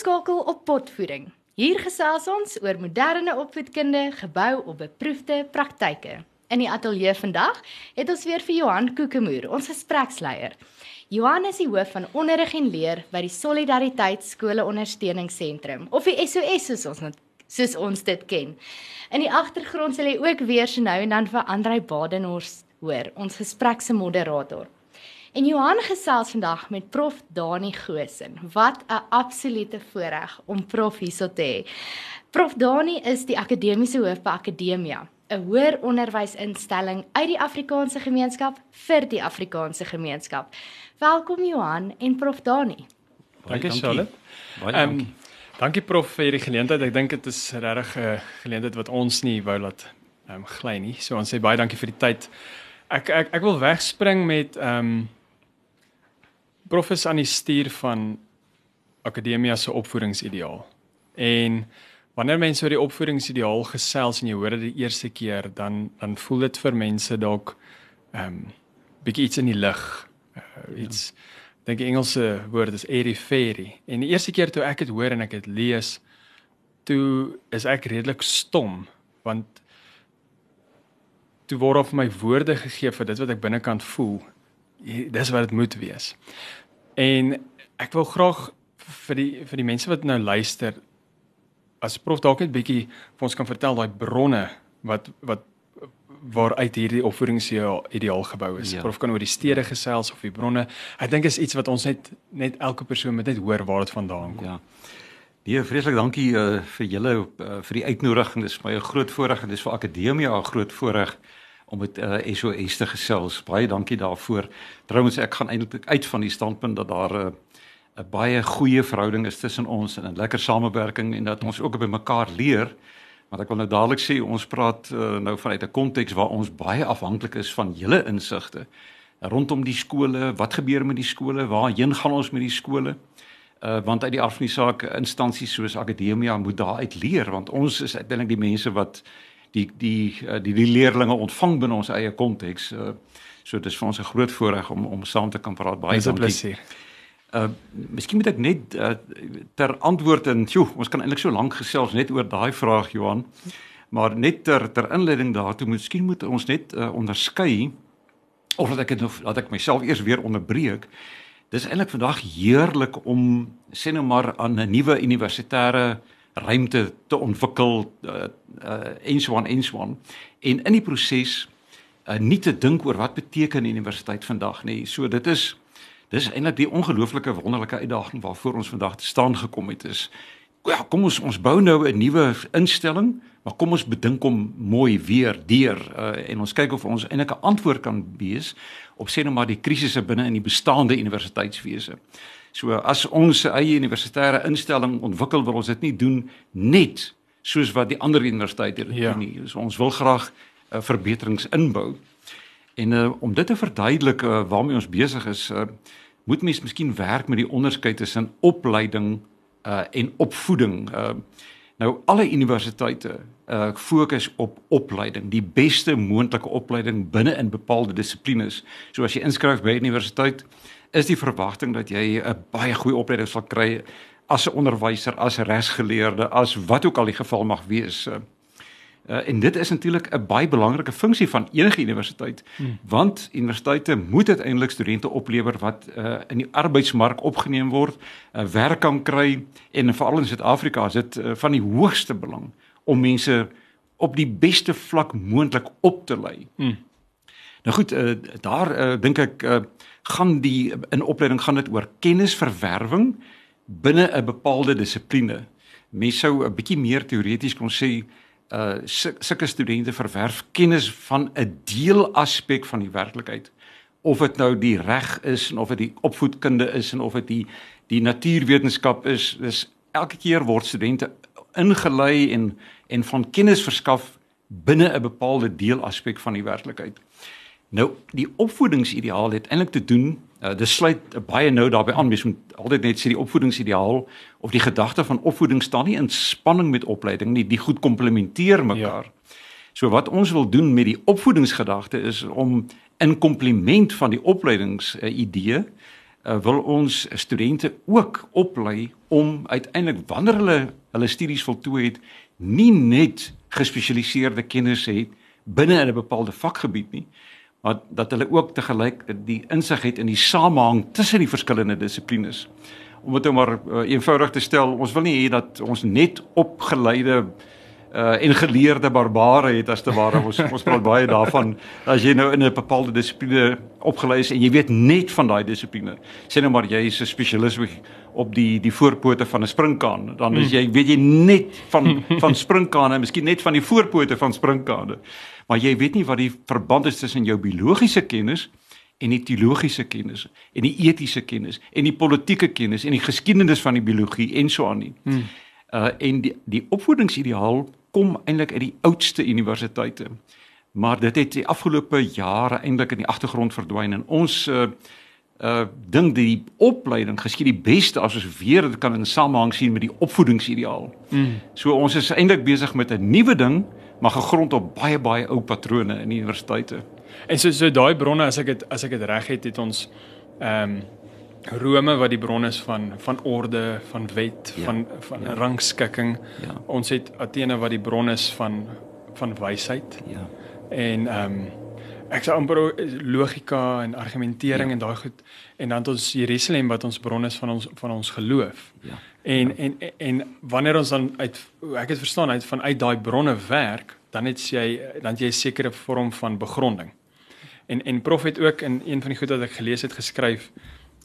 ingeskakel op Potvoeding. Hier gesels ons oor moderne opvoedkunde gebou op beproefde praktyke. In die ateljee vandag het ons weer vir Johan Kokemoer, ons gespreksleier. Johan is die hoof van onderrig en leer by die Solidariteit Skole Ondersteuningsentrum of die SOS soos ons soos ons dit ken. In die agtergrond sal jy ook weer so nou en dan vir Andrei Badenhorst hoor, ons gesprek se moderator. En Johan gesels vandag met Prof Dani Gosen. Wat 'n absolute voorreg om Prof hierso te hê. Prof Dani is die akademiese hoof by Akademia, 'n hoër onderwysinstelling uit die Afrikaanse gemeenskap vir die Afrikaanse gemeenskap. Welkom Johan en Prof Dani. Dankie Charlotte. Baie ehm, dankie. Um, dankie Prof vir hierdie geleentheid. Ek dink dit is regtig 'n uh, geleentheid wat ons nie wou laat um, gly nie. So ons sê baie dankie vir die tyd. Ek ek ek wil wegspring met ehm um, prof is aan die stuur van akademia se opvoedingsideaal. En wanneer mense oor die opvoedingsideaal gesels en jy hoor dit die eerste keer, dan dan voel dit vir mense dalk ehm um, bietjie iets in die lug. Uh, iets ja. dink die Engelse woord is airy fairy. En die eerste keer toe ek dit hoor en ek dit lees, toe is ek redelik stom want toe word op my woorde gegee vir dit wat ek binnekant voel. Dis wat dit moet wees. En ek wil graag vir die vir die mense wat nou luister as prof dalk net bietjie vir ons kan vertel daai bronne wat wat waaruit hierdie opvoedingsideaal gebou is. Ja. Prof kan oor die stede gesels of die bronne. Ek dink is iets wat ons net net elke persoon moet net hoor waar dit vandaan kom. Ja. Nee, vreeslik dankie uh, vir julle uh, vir die uitnodiging. Dit is my 'n groot voorreg en dis vir akademie 'n groot voorreg om met uh, eh, SOS te gesels. Baie dankie daarvoor. Trouwens ek gaan eintlik uit van die standpunt dat daar 'n uh, 'n baie goeie verhouding is tussen ons en 'n lekker samewerking en dat ons ook by mekaar leer. Maar ek wil nou dadelik sê ons praat uh, nou vanuit 'n konteks waar ons baie afhanklik is van julle insigte rondom die skole. Wat gebeur met die skole? Waarheen gaan ons met die skole? Uh, want uit die af van die saak instansies soos akademia moet daar uit leer want ons is uiteindelik die mense wat die die uh, die die leerlinge ontvang binne ons eie konteks. Uh, so dit is vir ons 'n groot voorreg om om saam te kan praat. Baie dankie. Uh miskien moet ek net uh, ter antwoord en joe, ons kan eintlik so lank gesels net oor daai vraag Johan. Maar net ter ter inleiding daartoe, miskien moet ons net uh, onderskei of dat ek dit nog dat ek myself eers weer onderbreek. Dis eintlik vandag heerlik om sê nou maar aan 'n nuwe universitêre uh ruimte te ontwikkel uh uh enswan enswan en in die proses uh nie te dink oor wat beteken universiteit vandag nie. So dit is dis eintlik die ongelooflike wonderlike uitdaging waarvoor ons vandag te staan gekom het is ja, kom ons ons bou nou 'n nuwe instelling, maar kom ons bedink hom mooi weer deur uh en ons kyk of ons eintlik 'n antwoord kan wees op sê nou maar die krisisse binne in die bestaande universiteitswese. So as ons eie universitêre instelling ontwikkel wil ons dit nie doen net soos wat die ander universiteite dit ja. doen nie. So ons wil graag uh, verbeterings inbou. En uh, om dit te verduidelik uh, waarmee ons besig is, uh, moet mens miskien werk met die onderskeid tussen opleiding uh, en opvoeding. Uh, nou alle universiteite uh fokus op opleiding, die beste moontlike opleiding binne in bepaalde dissiplines. So as jy inskryf by 'n universiteit, is die verwagting dat jy 'n baie goeie opleiding sal kry as 'n onderwyser, as 'n regsgeleerde, as wat ook al die geval mag wees. Uh, en dit is natuurlik 'n baie belangrike funksie van enige universiteit hmm. want universiteite moet uiteindelik studente oplewer wat uh, in die arbeidsmark opgeneem word, uh, werk kan kry en veral in Suid-Afrika is dit uh, van die hoogste belang om mense op die beste vlak moontlik op te lei. Hmm. Nou goed, uh, daar uh, dink ek uh, gaan die in opleiding gaan dit oor kennisverwerwing binne 'n bepaalde dissipline. Mens sou 'n bietjie meer teoreties kon sê uh sulke studente verwerf kennis van 'n deelaspek van die werklikheid of dit nou die reg is en of dit die opvoedkunde is en of dit die die natuurwetenskap is dis elke keer word studente ingelei en en van kennis verskaf binne 'n bepaalde deelaspek van die werklikheid. Nou die opvoedingsideaal het eintlik te doen uh, dis sluit baie nou daarbey aan mens moet altyd net sê die opvoedingsideaal of die gedagte van opvoeding staan nie in spanning met opleiding nie die goed komplementeer mekaar. Ja. So wat ons wil doen met die opvoedingsgedagte is om in komplement van die opleidings uh, uh, wil ons studente ook oplei om uiteindelik wanneer hulle hulle studies voltooi het, nie net gespesialiseerde kennis het binne in 'n bepaalde vakgebied nie, maar dat hulle ook te gelyk die insig het in die samehang tussen die verskillende dissiplines. Om dit nou maar uh, eenvoudig te stel, ons wil nie hê dat ons net opgeleide uh en geleerde barbare het as te ware. Ons ons praat baie daarvan. As jy nou in 'n bepaalde dissipline opgelei is en jy weet net van daai dissipline sê nou maar jy is 'n spesialis op die die voorpote van 'n springkaan dan is jy weet jy net van van springkane miskien net van die voorpote van springkane maar jy weet nie wat die verband is tussen jou biologiese kennis en die teologiese kennis en die etiese kennis en die politieke kennis en die geskiedenis van die biologie en so aan nie. Hmm. Uh en die die opvoedingsideaal kom eintlik uit die oudste universiteite. Maar dit het die afgelope jare eintlik in die agtergrond verdwyn en ons uh uh dink die opleiding geskied die beste as ons weer dit kan in samehang sien met die opvoedingsideaal. Mm. So ons is eintlik besig met 'n nuwe ding maar gegrond op baie baie ou patrone in die universiteite. En so so daai bronne as ek dit as ek dit reg het het ons ehm um, Rome wat die bron is van van orde, van wet, ja, van van ja. rangskikking. Ja. Ons het Athene wat die bron is van van wysheid. Ja. En ehm um, ek sê amper logika en argumentering ja. en daai goed en dan ons Jerusalem wat ons bron is van ons van ons geloof. Ja. En, ja. en en wanneer ons dan uit ek het verstaan uit van uit daai bronne werk, dan het jy dan jy 'n sekere vorm van begronding. En en prof het ook in een van die goed wat ek gelees het geskryf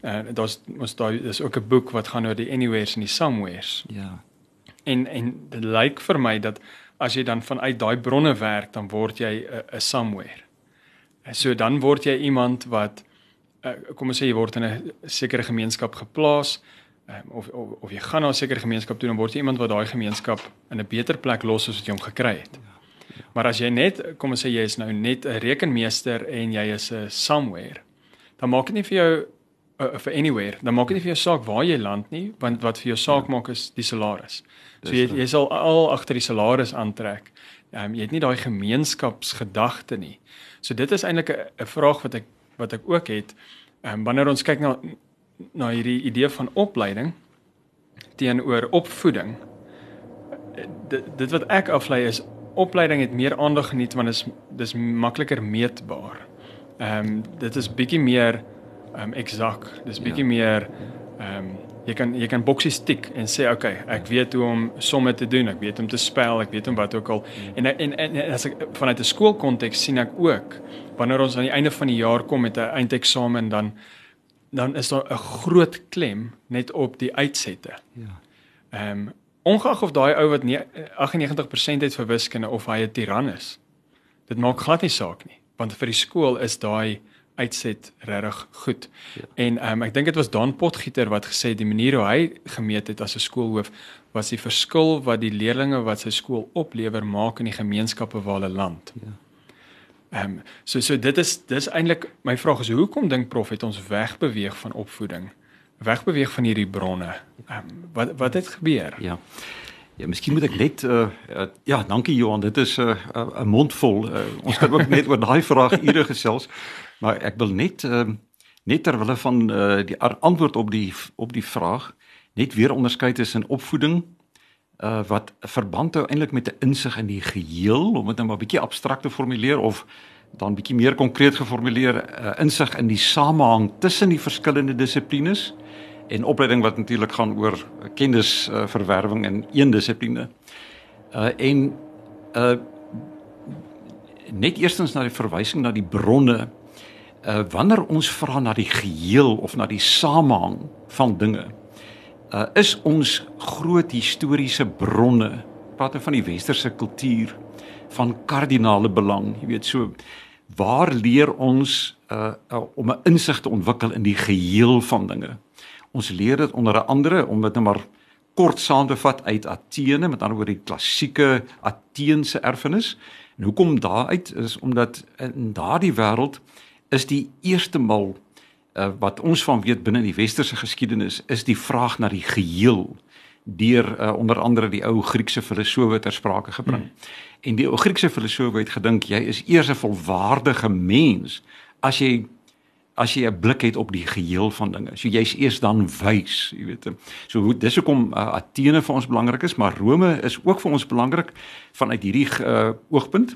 uh, daar's mos daar is ook 'n boek wat gaan oor die anywheres en die somewheres. Ja. En en dit lyk vir my dat as jy dan vanuit daai bronne werk, dan word jy 'n somewhere. En so dan word jy iemand wat uh, kom ons sê jy word in 'n sekere gemeenskap geplaas of, of of jy gaan na 'n sekere gemeenskap toe dan word jy iemand wat daai gemeenskap in 'n beter plek los as wat jy hom gekry het. Maar as jy net kom ons sê jy is nou net 'n rekenmeester en jy is 'n somewhere, dan maak dit nie vir jou uh, vir anywhere, dan maak dit nie vir jou saak waar jy land nie, want wat vir jou saak ja. maak is die salaris. So jy jy sal al agter die salaris aantrek. Ehm um, jy het nie daai gemeenskapsgedagte nie. So dit is eintlik 'n vraag wat ek wat ek ook het. Ehm um, wanneer ons kyk na na hierdie idee van opleiding teenoor opvoeding. Dit dit wat ek aflei is opleiding het meer aandag geniet want dit is dis makliker meetbaar. Ehm um, dit is bietjie meer ehm um, eksak. Dis bietjie ja. meer ehm um, jy kan jy kan boksies tik en sê okay, ek weet hoe om somme te doen, ek weet om te spel, ek weet om wat ook al. Ja. En, en en en as ek vanuit 'n skoolkonteks sien ek ook wanneer ons aan die einde van die jaar kom met 'n eindeksamen dan dan is daar 'n groot klem net op die uitsette. Ja. Ehm um, ongeag of daai ou wat nie 98% het vir wiskunde of hy 'n tiran is. Dit maak glad nie saak nie, want vir die skool is daai uitset regtig goed. Ja. En ehm um, ek dink dit was Dan Potgieter wat gesê die manier hoe hy gemeet het as 'n skoolhoof was die verskil wat die leerders wat sy skool oplewer maak in die gemeenskappe waar hulle land. Ja. Ehm um, so so dit is dis eintlik my vraag is hoekom dink prof het ons wegbeweeg van opvoeding? Wegbeweeg van hierdie bronne. Ehm um, wat wat het gebeur? Ja. Ja, miskien moet ek net uh, uh ja, dankie Johan. Dit is 'n uh, 'n uh, mondvol. Uh, ons kan ook net oor daai vraag ure gesels. Maar ek wil net ehm uh, net ter wille van uh, die antwoord op die op die vraag net weer onderskei tussen opvoeding uh wat verband hou eintlik met 'n insig in die geheel om dit nou maar bietjie abstrakt te formuleer of dan bietjie meer konkreet geformuleer uh, insig in die samehang tussen die verskillende dissiplines en opleiding wat natuurlik gaan oor kennis uh, verwerwing in een dissipline. Uh en uh net eerstens na die verwysing na die bronne uh, wanneer ons vra na die geheel of na die samehang van dinge uh, is ons groot historiese bronne praat van die westerse kultuur van kardinale belang jy weet so waar leer ons uh, uh, om 'n insig te ontwikkel in die geheel van dinge? Ons leer dit onder andere om dit net nou maar kort saam te vat uit Athene met ander woorde die klassieke Atheense erfenis. En hoekom daaruit is? Omdat in daardie wêreld is die eerste mal uh, wat ons van weet binne die westerse geskiedenis is die vraag na die geheel deur uh, onder andere die ou Griekse filosowe ter sprake gebring. Hmm. En die ou Griekse filosowe het gedink jy is eers 'n volwaardige mens as jy as jy 'n blik het op die geheel van dinge. So jy's eers dan wys, jy weet. So hoe dis hoekom uh, Athene vir ons belangrik is, maar Rome is ook vir ons belangrik vanuit hierdie uh, oogpunt.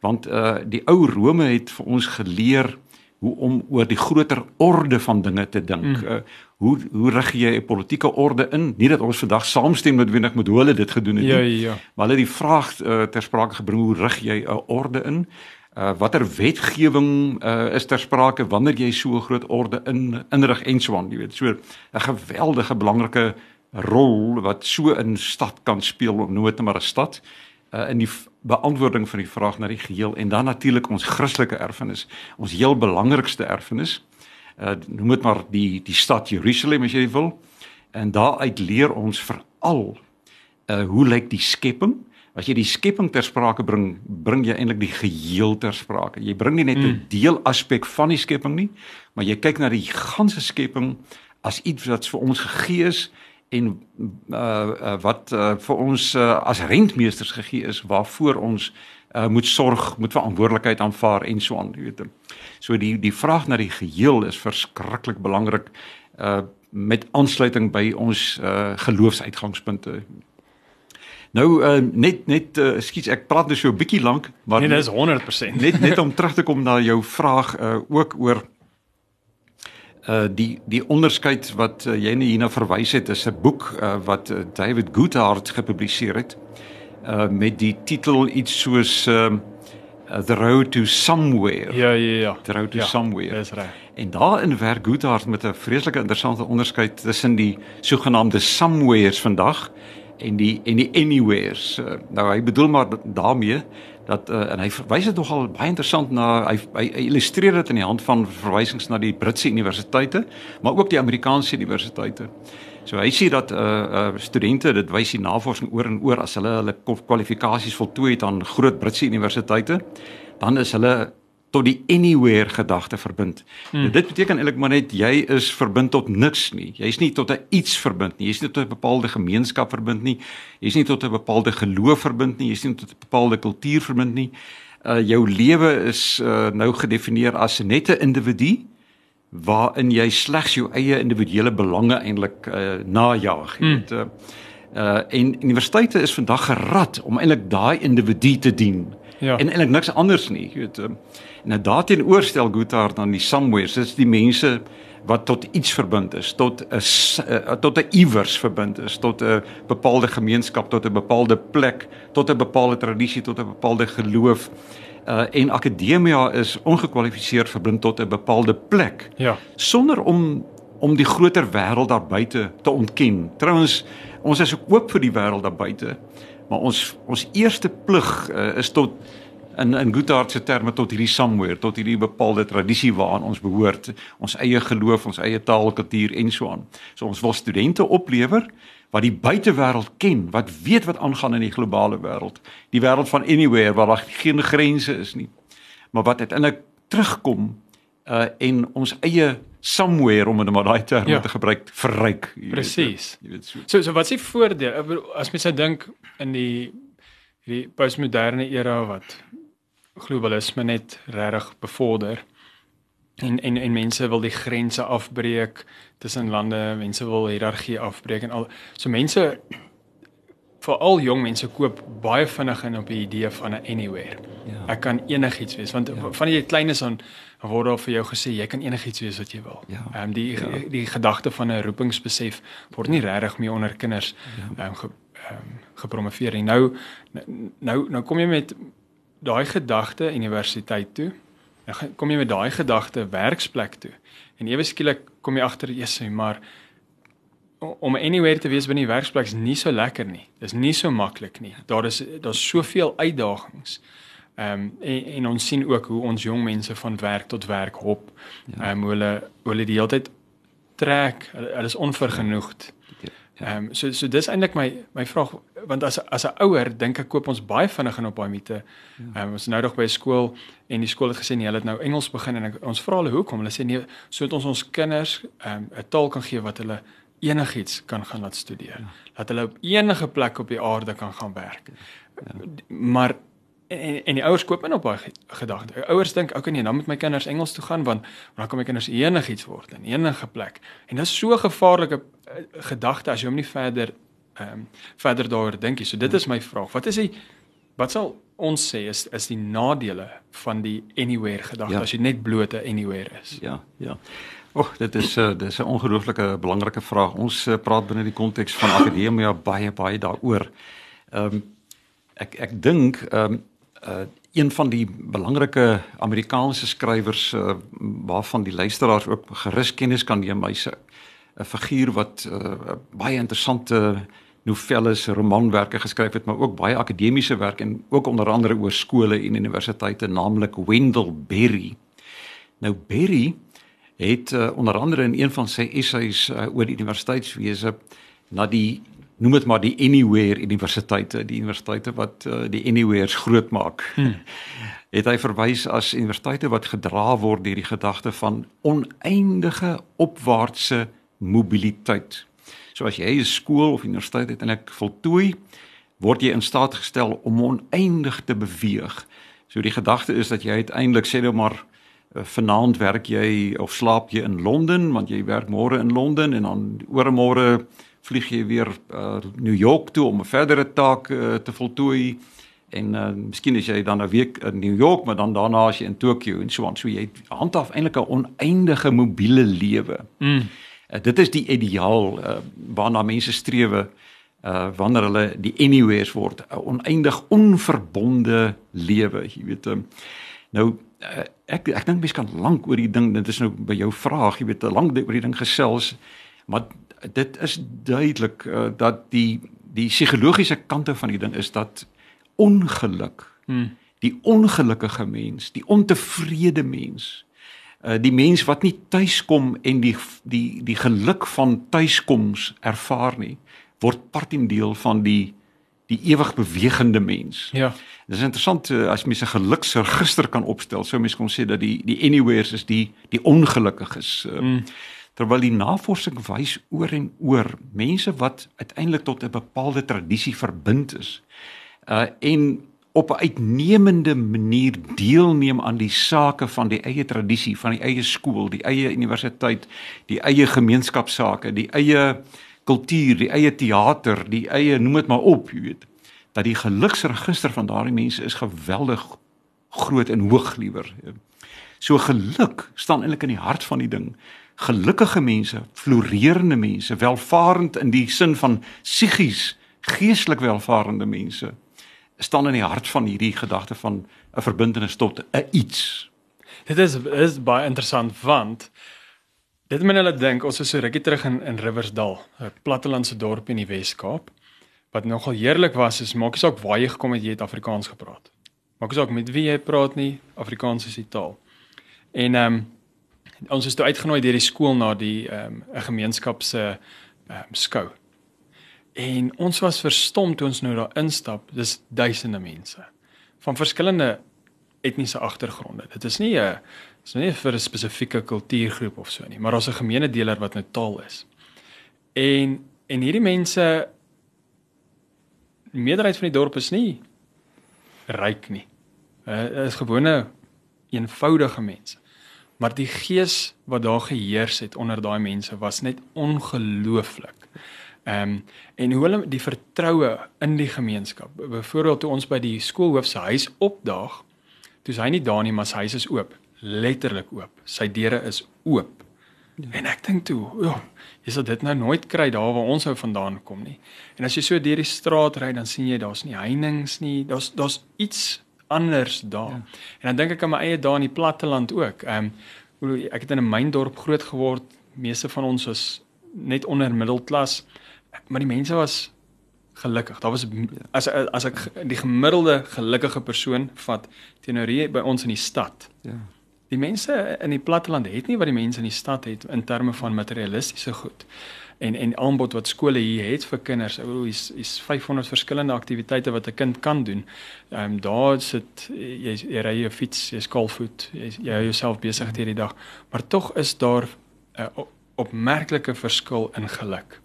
Want uh die ou Rome het vir ons geleer hoe om oor die groter orde van dinge te dink. Mm. Uh, hoe hoe rig jy 'n politieke orde in? Nie dat ons vandag saamstem met wenig met hoe hulle dit gedoen het nie. Ja, ja. Maar hulle die vraag uh, ter sprake gebring hoe rig jy 'n orde in? Uh watter wetgewing uh is ter sprake wanneer jy so 'n groot orde in inrig en so aan, jy weet, so 'n geweldige belangrike rol wat so in stad kan speel of nooit maar 'n stad uh in die beantwoording van die vraag na die geheel en dan natuurlik ons Christelike erfenis, ons heel belangrikste erfenis. Uh noem dit maar die die stad Jerusalem as jy wil. En daaruit leer ons veral uh hoe lyk die skepping? As jy die skepping ter sprake bring, bring jy eintlik die geheel ter sprake. Jy bring nie net 'n mm. deel aspek van die skepping nie, maar jy kyk na die ganse skepping as iets wat vir ons gegee is en uh, uh wat uh, vir ons uh, as rentmeesters gegee is waarvoor ons uh, moet sorg, moet verantwoordelikheid aanvaar en so aan, jy weet. So die die vraag na die geheel is verskriklik belangrik uh met aansluiting by ons uh geloofsuitgangspunte. Nou uh, net net uh, skiet ek praat nou so 'n bietjie lank, maar Nee, dis 100%. net net om terug te kom na jou vraag uh, ook oor uh die die onderskeid wat uh, jy net hierna verwys het is 'n boek uh, wat uh, David Goodhart gepubliseer het uh met die titel iets soos uh, The Road to Somewhere. Ja ja ja. The Road to ja, Somewhere. Dis reg. En daarin werk Goodhart met 'n vreeslike interessante onderskeid tussen die sogenaamde somewheres vandag en die en die anywheres. Uh, nou hy bedoel maar daarmee dat uh, en hy verwys dit nogal baie interessant na hy, hy, hy illustreer dit in die hand van verwysings na die Britse universiteite, maar ook die Amerikaanse universiteite. So hy sê dat uh, uh studente dit wys die navorsing oor en oor as hulle hulle kwalifikasies voltooi het aan groot Britse universiteite, dan is hulle tot die anywhere gedagte verbind. Hmm. Nou, dit beteken eintlik maar net jy is verbind tot niks nie. Jy's nie tot 'n iets verbind nie. Jy's nie tot 'n bepaalde gemeenskap verbind nie. Jy's nie tot 'n bepaalde geloof verbind nie. Jy's nie tot 'n bepaalde kultuur verbind nie. Uh jou lewe is uh nou gedefinieer as net 'n individu waarin jy slegs jou eie individuele belange eintlik uh najag. Jy hmm. weet uh, uh en universiteite is vandag gerad om eintlik daai individu te dien. Ja. En eintlik niks anders nie, jy weet. Uh, Nou daarteenoor stel Goodhart dan die somewhere, dis die mense wat tot iets verbind is, tot 'n uh, tot 'n iewers verbind is, tot 'n bepaalde gemeenskap, tot 'n bepaalde plek, tot 'n bepaalde tradisie, tot 'n bepaalde geloof. Uh en akademia is ongekwalifiseerd verbind tot 'n bepaalde plek. Ja. Sonder om om die groter wêreld daar buite te ontken. Trouwens, ons is ook oop vir die wêreld daar buite, maar ons ons eerste plig uh, is tot in in Goodhart se terme tot hierdie somewhere, tot hierdie bepaalde tradisie waaraan ons behoort, ons eie geloof, ons eie taal, kultuur en so aan. So ons wil studente oplewer wat die buitewêreld ken, wat weet wat aangaan in die globale wêreld, die wêreld van anywhere waar daar geen grense is nie. Maar wat uiteindelik terugkom uh en ons eie somewhere om dit maar daai term ja. te gebruik verryk. Presies. Jy weet so. So so wat is die voordeel as mens nou dink in die hierdie postmoderne era wat globalisme net regtig bevorder. En en en mense wil die grense afbreek tussen lande, mense wil hiërargie afbreek en al so mense veral jong mense koop baie vinnig in op die idee van 'n anywhere. Ja. Ek kan enigiets wees want ja. van jy klein is dan word daar vir jou gesê jy kan enigiets wees wat jy wil. Ehm ja. um, die ja. die, die gedagte van 'n roepingsbesef word nie regtig meer onder kinders ehm ja. um, ge, um, gepromoveer nie. Nou nou nou kom jy met daai gedagte universiteit toe. Nou kom jy met daai gedagte werksplek toe. En ewe skielik kom jy agter, "Jesus, maar om anywhere te wees binne die werksplek is nie so lekker nie. Dis nie so maklik nie. Daar is daar's soveel uitdagings." Ehm um, en, en ons sien ook hoe ons jong mense van werk tot werk hop. Ja. Ehm ja. um, hulle hulle die hele tyd trek. Hulle is onvergenoegd. Ja. Ehm um, so so dis eintlik my my vraag want as as 'n ouer dink ek koop ons baie vinnig in op daai mite. Ja. Ehm um, ons nou nog by skool en die skool het gesê nee, hulle het nou Engels begin en ek, ons vra hulle hoekom. Hulle sê nee, sodat ons ons kinders ehm um, 'n taal kan gee wat hulle enigiets kan gaan laat studeer. Ja. Dat hulle op enige plek op die aarde kan gaan werk. Ja. Maar En en, die ouers koop in op daai gedagte. Ouers dink, okay nee, dan moet my kinders Engels toe gaan want dan kan my kinders enigiets word in enige plek. En dit is so 'n gevaarlike gedagte as jy hom nie verder ehm um, verder daaroor dink nie. So dit is my vraag. Wat is die wat sal ons sê is is die nadele van die anywhere gedagte ja. as jy net bloot 'n anywhere is? Ja, ja. Och, dit is 'n uh, dis 'n ongelooflike belangrike vraag. Ons uh, praat binne die konteks van akademia baie baie daaroor. Ehm um, ek ek dink ehm um, uh, een van die belangrike Amerikaanse skrywers uh, waarvan die luisteraars ook gerus kennis kan neem, hy's 'n figuur wat uh, baie interessante novelles, romanwerke geskryf het, maar ook baie akademiese werk en ook onder andere oor skole en universiteite, naamlik Wendell Berry. Nou Berry het uh, onder andere in een van sy essays uh, oor die universiteitswese na die noem dit maar die anywhere universiteite, die universiteite wat uh, die anywheres groot maak. Hmm. het hy verwys as universiteite wat gedra word deur die gedagte van oneindige opwaartse mobiliteit. So as jy 'n skool of universiteit uiteindelik voltooi, word jy in staat gestel om oneindig te beweeg. So die gedagte is dat jy uiteindelik sê nou maar Eh, vanaand werk jy of slaap jy in Londen want jy werk môre in Londen en dan oormôre vlieg jy weer uh, New York toe om 'n verdere taak uh, te voltooi en uh, miskien is jy dan 'n week in New York maar dan daarna as jy in Tokio en so aan so jy handhaaf eintlik 'n oneindige mobiele lewe. Mm. Uh, dit is die ideaal uh, waarna mense strewe uh wanneer hulle die anywheres word 'n oneindig onverbonde lewe jy weet um, nou uh, ek ek dink mense kan lank oor die ding dit is nou by jou vraag jy weet lank oor die ding gesels maar dit is duidelik uh, dat die die psigologiese kante van die ding is dat ongeluk hmm. die ongelukkige mens die ontevrede mens uh, die mens wat nie tuiskom en die die die geluk van tuiskoms ervaar nie word part en deel van die die ewig bewegende mens. Ja. Dit is interessant uh, as mens 'n geluksregister kan opstel. Sou mens kon sê dat die die anywheres is die die ongelukkiges. Uh, mm. Terwyl die navorsing wys oor en oor mense wat uiteindelik tot 'n bepaalde tradisie verbind is. Uh en op 'n uitnemende manier deelneem aan die sake van die eie tradisie, van die eie skool, die eie universiteit, die eie gemeenskapsake, die eie kultuur, die eie teater, die eie noem dit maar op, jy weet dat die geluksregister van daardie mense is geweldig groot en hoog liewer. So geluk staan eintlik in die hart van die ding. Gelukkige mense, floreerende mense, welvarend in die sin van psigies, geestelik welvarende mense staan in die hart van hierdie gedagte van 'n verbintenis tot 'n iets. Dit is is baie interessant want dit men hulle dink ons is so rukkie terug in in Riversdal, 'n plattelandse dorp in die Wes-Kaap wat nogal heerlik was is maak nie saak waar jy gekom het jy het Afrikaans gepraat. Maak nie saak met wie jy praat nie, Afrikaans is die taal. En ehm um, ons is toe uitgenooi deur die skool na die ehm um, 'n gemeenskap se ehm um, skou. En ons was verstom toe ons nou daar instap. Dis duisende mense van verskillende etniese agtergronde. Dit is nie 'n is nie vir 'n spesifieke kultuurgroep of so nie, maar ons 'n gemeene deler wat nou taal is. En en hierdie mense die meerderheid van die dorp is nie ryk nie. Hulle is gewone eenvoudige mense. Maar die gees wat daar geheers het onder daai mense was net ongelooflik. Ehm um, en hoe hulle die vertroue in die gemeenskap. Byvoorbeeld toe ons by die skoolhoof se huis opdaag, toe is hy nie daar nie, maar sy huis is oop, letterlik oop. Sy deure is oop. Ja. En ek dink toe, ja, jy sal dit nou nooit kry daar waar ons ou vandaan kom nie. En as jy so deur die straat ry, dan sien jy daar's nie heininge nie. Daar's daar's iets anders daar. Ja. En dan dink ek aan my eie daar in die platteland ook. Ehm um, ek het in 'n myndorp groot geword. Meeste van ons was net onder middelklas, maar die mense was gelukkig. Daar was as as ek die gemiddelde gelukkige persoon vat teenoor hier by ons in die stad. Ja die mense in die platteland het nie wat die mense in die stad het in terme van materialistiese goed. En en aanbod wat skole hier het vir kinders, o, is is 500 verskillende aktiwiteite wat 'n kind kan doen. Ehm um, daar sit jy, jy ry jou fiets, jy skalvoet, jy, jy hou jouself besig hierdie dag, maar tog is daar 'n uh, opmerklike verskil in geluk.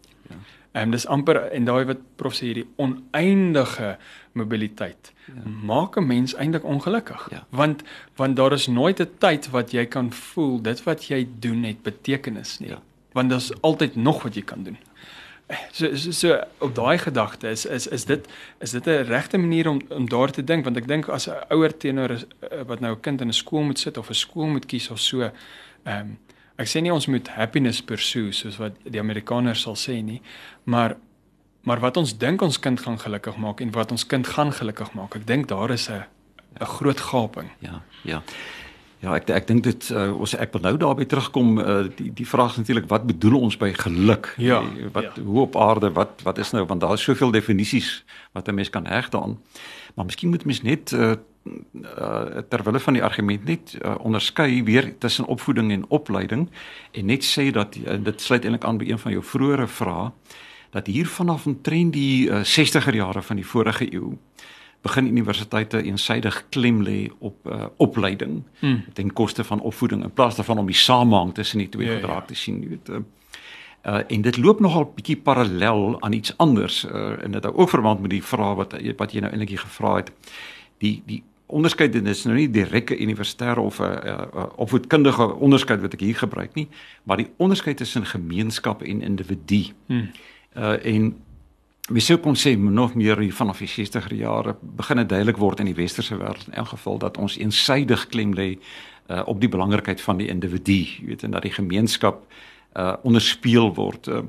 Ehm um, dis amper en daai wat prof sê hierdie oneindige mobiliteit ja. maak 'n mens eintlik ongelukkig. Ja. Want want daar is nooit 'n tyd wat jy kan voel dit wat jy doen het betekenis nie. Ja. Want daar's altyd nog wat jy kan doen. So so, so op daai gedagte is is is dit is dit 'n regte manier om om daar te dink want ek dink as 'n ouer teenoor eh, wat nou 'n kind in 'n skool moet sit of 'n skool moet kies of so ehm um, ek sê nie ons moet happiness pursue soos wat die Amerikaners sal sê nie maar maar wat ons dink ons kind gaan gelukkig maak en wat ons kind gaan gelukkig maak ek dink daar is 'n 'n groot gaping ja ja Ja, ek ek dink dit uh, ons ek wil nou daarby terugkom uh, die die vraag natuurlik wat bedoel ons by geluk? Ja, wat ja. hoe op aarde wat wat is nou want daar is soveel definisies wat 'n mens kan heg daaraan. Maar miskien moet mens net uh, uh, terwyl van die argument net uh, onderskei weer tussen opvoeding en opleiding en net sê dat uh, dit sluit eintlik aan by een van jou vroeëre vrae dat hier vanaf omtrent die uh, 60er jare van die vorige eeu begin universiteite eensydig klem lê op uh, opleiding hmm. ten koste van opvoeding in plaas daarvan om die samehang tussen die twee ja, ja. gedraak te sien, jy weet. Uh, uh en dit loop nogal bietjie parallel aan iets anders uh en dit hou ook verband met die vraag wat wat jy nou eintlik gevra het. Die die onderskeid is nou nie direkte universitêre of 'n uh, uh, opvoedkundige onderskeid wat ek hier gebruik nie, maar die onderskeid tussen gemeenskap en individu. Hmm. Uh en Mens sou kon sê nog meer vanaf die 60er jare begin dit duidelik word in die westerse wêreld in elk geval dat ons eensydig klem lê uh, op die belangrikheid van die individu, jy weet en dat die gemeenskap uh onderspeel word. Uh,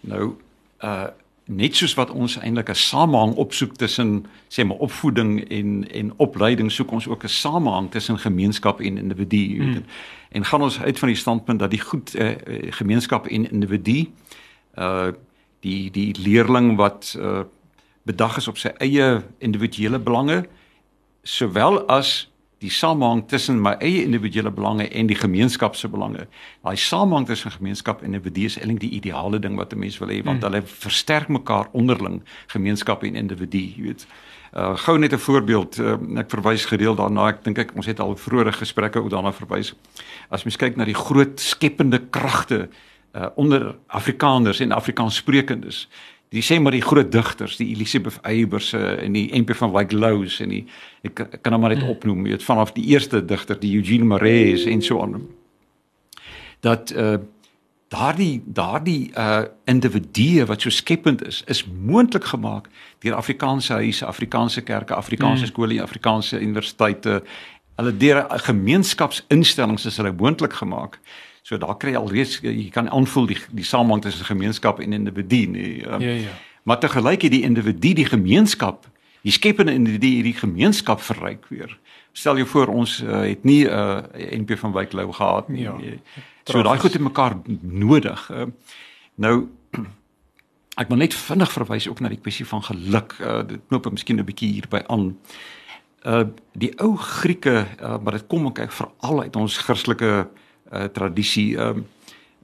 nou uh net soos wat ons eintlik 'n samehang opsoek tussen sê maar opvoeding en en opleiding soek ons ook 'n samehang tussen gemeenskap en individu, weet. Hmm. En gaan ons uit van die standpunt dat die goed uh, gemeenskap en individu uh die die leerling wat uh, bedag is op sy eie individuele belange sowel as die samehang tussen my eie individuele belange en die gemeenskap se belange. Daai samehang tussen gemeenskap en individu is eintlik die ideale ding wat 'n mens wil hê want hmm. hulle versterk mekaar onderling, gemeenskap en individu, jy weet. Uh gou net 'n voorbeeld, uh, ek verwys gereeld daarna, ek dink ek ons het al vroeë gesprekke oor daarna verwys. As mens kyk na die groot skepende kragte uh, onder Afrikaners en Afrikaanssprekendes. Die sê maar die groot digters, die Elisabeth Eybers uh, en die MP van Wyk Louws en die ek, ek kan hom maar net hmm. opnoem, weet vanaf die eerste digter, die Eugene Maree en so aan. Dat uh daardie daardie uh individue wat so skepend is, is moontlik gemaak deur Afrikaanse huise, Afrikaanse kerke, Afrikaanse hmm. skole, Afrikaanse universiteite. Hulle deur gemeenskapsinstellings is hulle moontlik gemaak. So daar kry jy alreeds jy kan aanvoel die die samehang tussen gemeenskap en individu nie. Um, ja ja. Maar te gelyk het die individu die gemeenskap, die skepende individu hierdie gemeenskap verryk weer. Stel jou voor ons uh, het nie 'n uh, NP van Wyk Lou gehad nie. Ja. So daai goed het mekaar nodig. Uh, nou ek wil net vinnig verwys ook na die kwessie van geluk. Uh, dit knoop miskien 'n bietjie hierby aan. Uh die ou Grieke, uh, maar dit kom ek veral uit ons Christelike uh, tradisie ehm uh,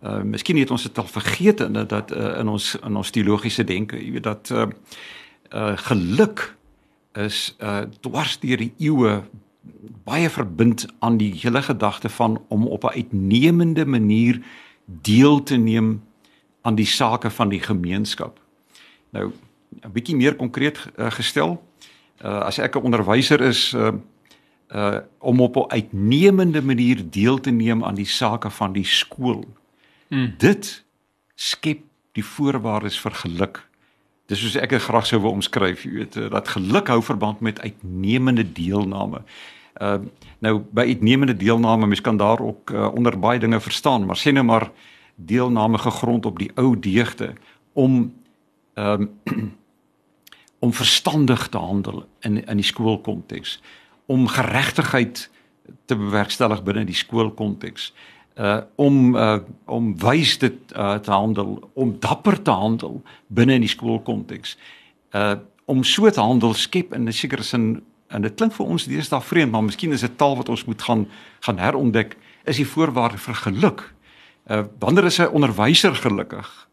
uh, miskien het ons dit al vergeet in dat uh, in ons in ons teologiese denke jy weet dat uh, uh, geluk is uh, dwars deur die eeue baie verbind aan die hele gedagte van om op 'n uitnemende manier deel te neem aan die sake van die gemeenskap. Nou 'n bietjie meer konkreet uh, gestel, uh, as ek 'n onderwyser is, uh, uh om op 'n uitnemende manier deel te neem aan die sake van die skool. Hmm. Dit skep die voorwaardes vir geluk. Dis soos ek dit graag sou wou omskryf, jy weet, uh, dat geluk hou verband met uitnemende deelname. Uh nou by uitnemende deelname, mens kan daar ook uh, onder baie dinge verstaan, maar sê nou maar deelname gegrond op die ou deugde om ehm um, om verstandig te handel in in die skoolkonteks om geregtigheid te bewerkstellig binne die skoolkonteks uh om uh om wys dit uh te handel om dapper te handel binne in die skoolkonteks uh om so te handel skep in 'n sekere sin en dit klink vir ons deesdae vreemd maar miskien is dit taal wat ons moet gaan gaan herontdek is die voorwaarde vir geluk. Uh wanneer is 'n onderwyser gelukkig?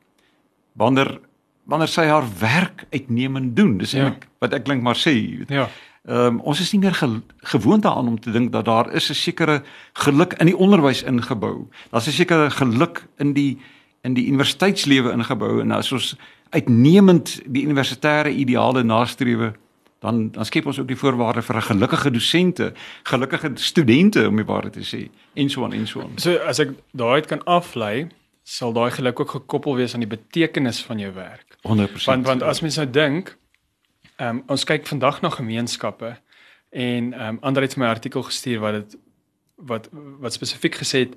Wanneer wanneer sy haar werk uitnemend doen dis ja. wat ek klink maar sê ja Ehm um, ons is nie meer ge gewoond daaraan om te dink dat daar is 'n sekere geluk in die onderwys ingebou. Daar's 'n sekere geluk in die in die universiteitslewe ingebou en as ons uitnemend die universitêre ideale nastrewe dan dan skep ons ook die voorwaarde vir 'n gelukkige dosente, gelukkige studente om die waarheid te sê en so aan en so aan. So as ek daai kan aflei, sal daai geluk ook gekoppel wees aan die betekenis van jou werk. 100%. Want want as mens nou dink, ehm um, ons kyk vandag na gemeenskappe en ehm um, ander het my artikel gestuur wat dit wat wat spesifiek gesê het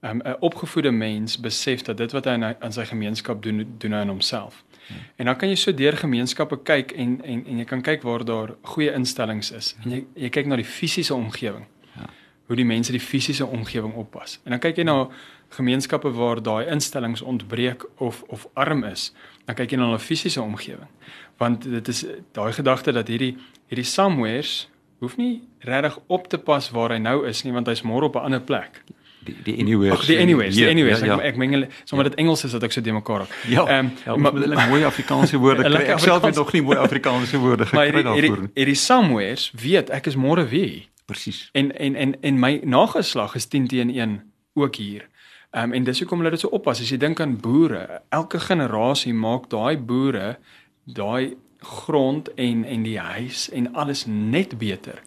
um, 'n opgevoede mens besef dat dit wat hy aan sy gemeenskap doen doen hy aan homself. Hmm. En dan kan jy so deur gemeenskappe kyk en en en jy kan kyk waar daar goeie instellings is. En jy jy kyk na die fisiese omgewing. Ja. Hoe die mense die fisiese omgewing oppas. En dan kyk jy na gemeenskappe waar daai instellings ontbreek of of arm is. Dan kyk jy na hulle fisiese omgewing. Want dit is daai gedagte dat hierdie hierdie somewheres hoef nie regtig op te pas waar hy nou is nie want hy's môre op 'n ander plek die die anywhere. Ag die anyways, die anyways. Ja, ja. Ek ek mengel sommer ja. dit Engels is dat ek so de mekaar raak. Ja. Ehm um, maar hulle mooi Afrikaanse woorde kry. Ek self het nog nie mooi Afrikaanse woorde gekry daarvoor nie. Hierdie somewheres weet ek is môre wie. Presies. En en en en my nageslag is 10 teen 1 ook hier. Ehm um, en dis hoekom hulle dit so oppas. As jy dink aan boere, elke generasie maak daai boere daai grond en en die huis en alles net beter.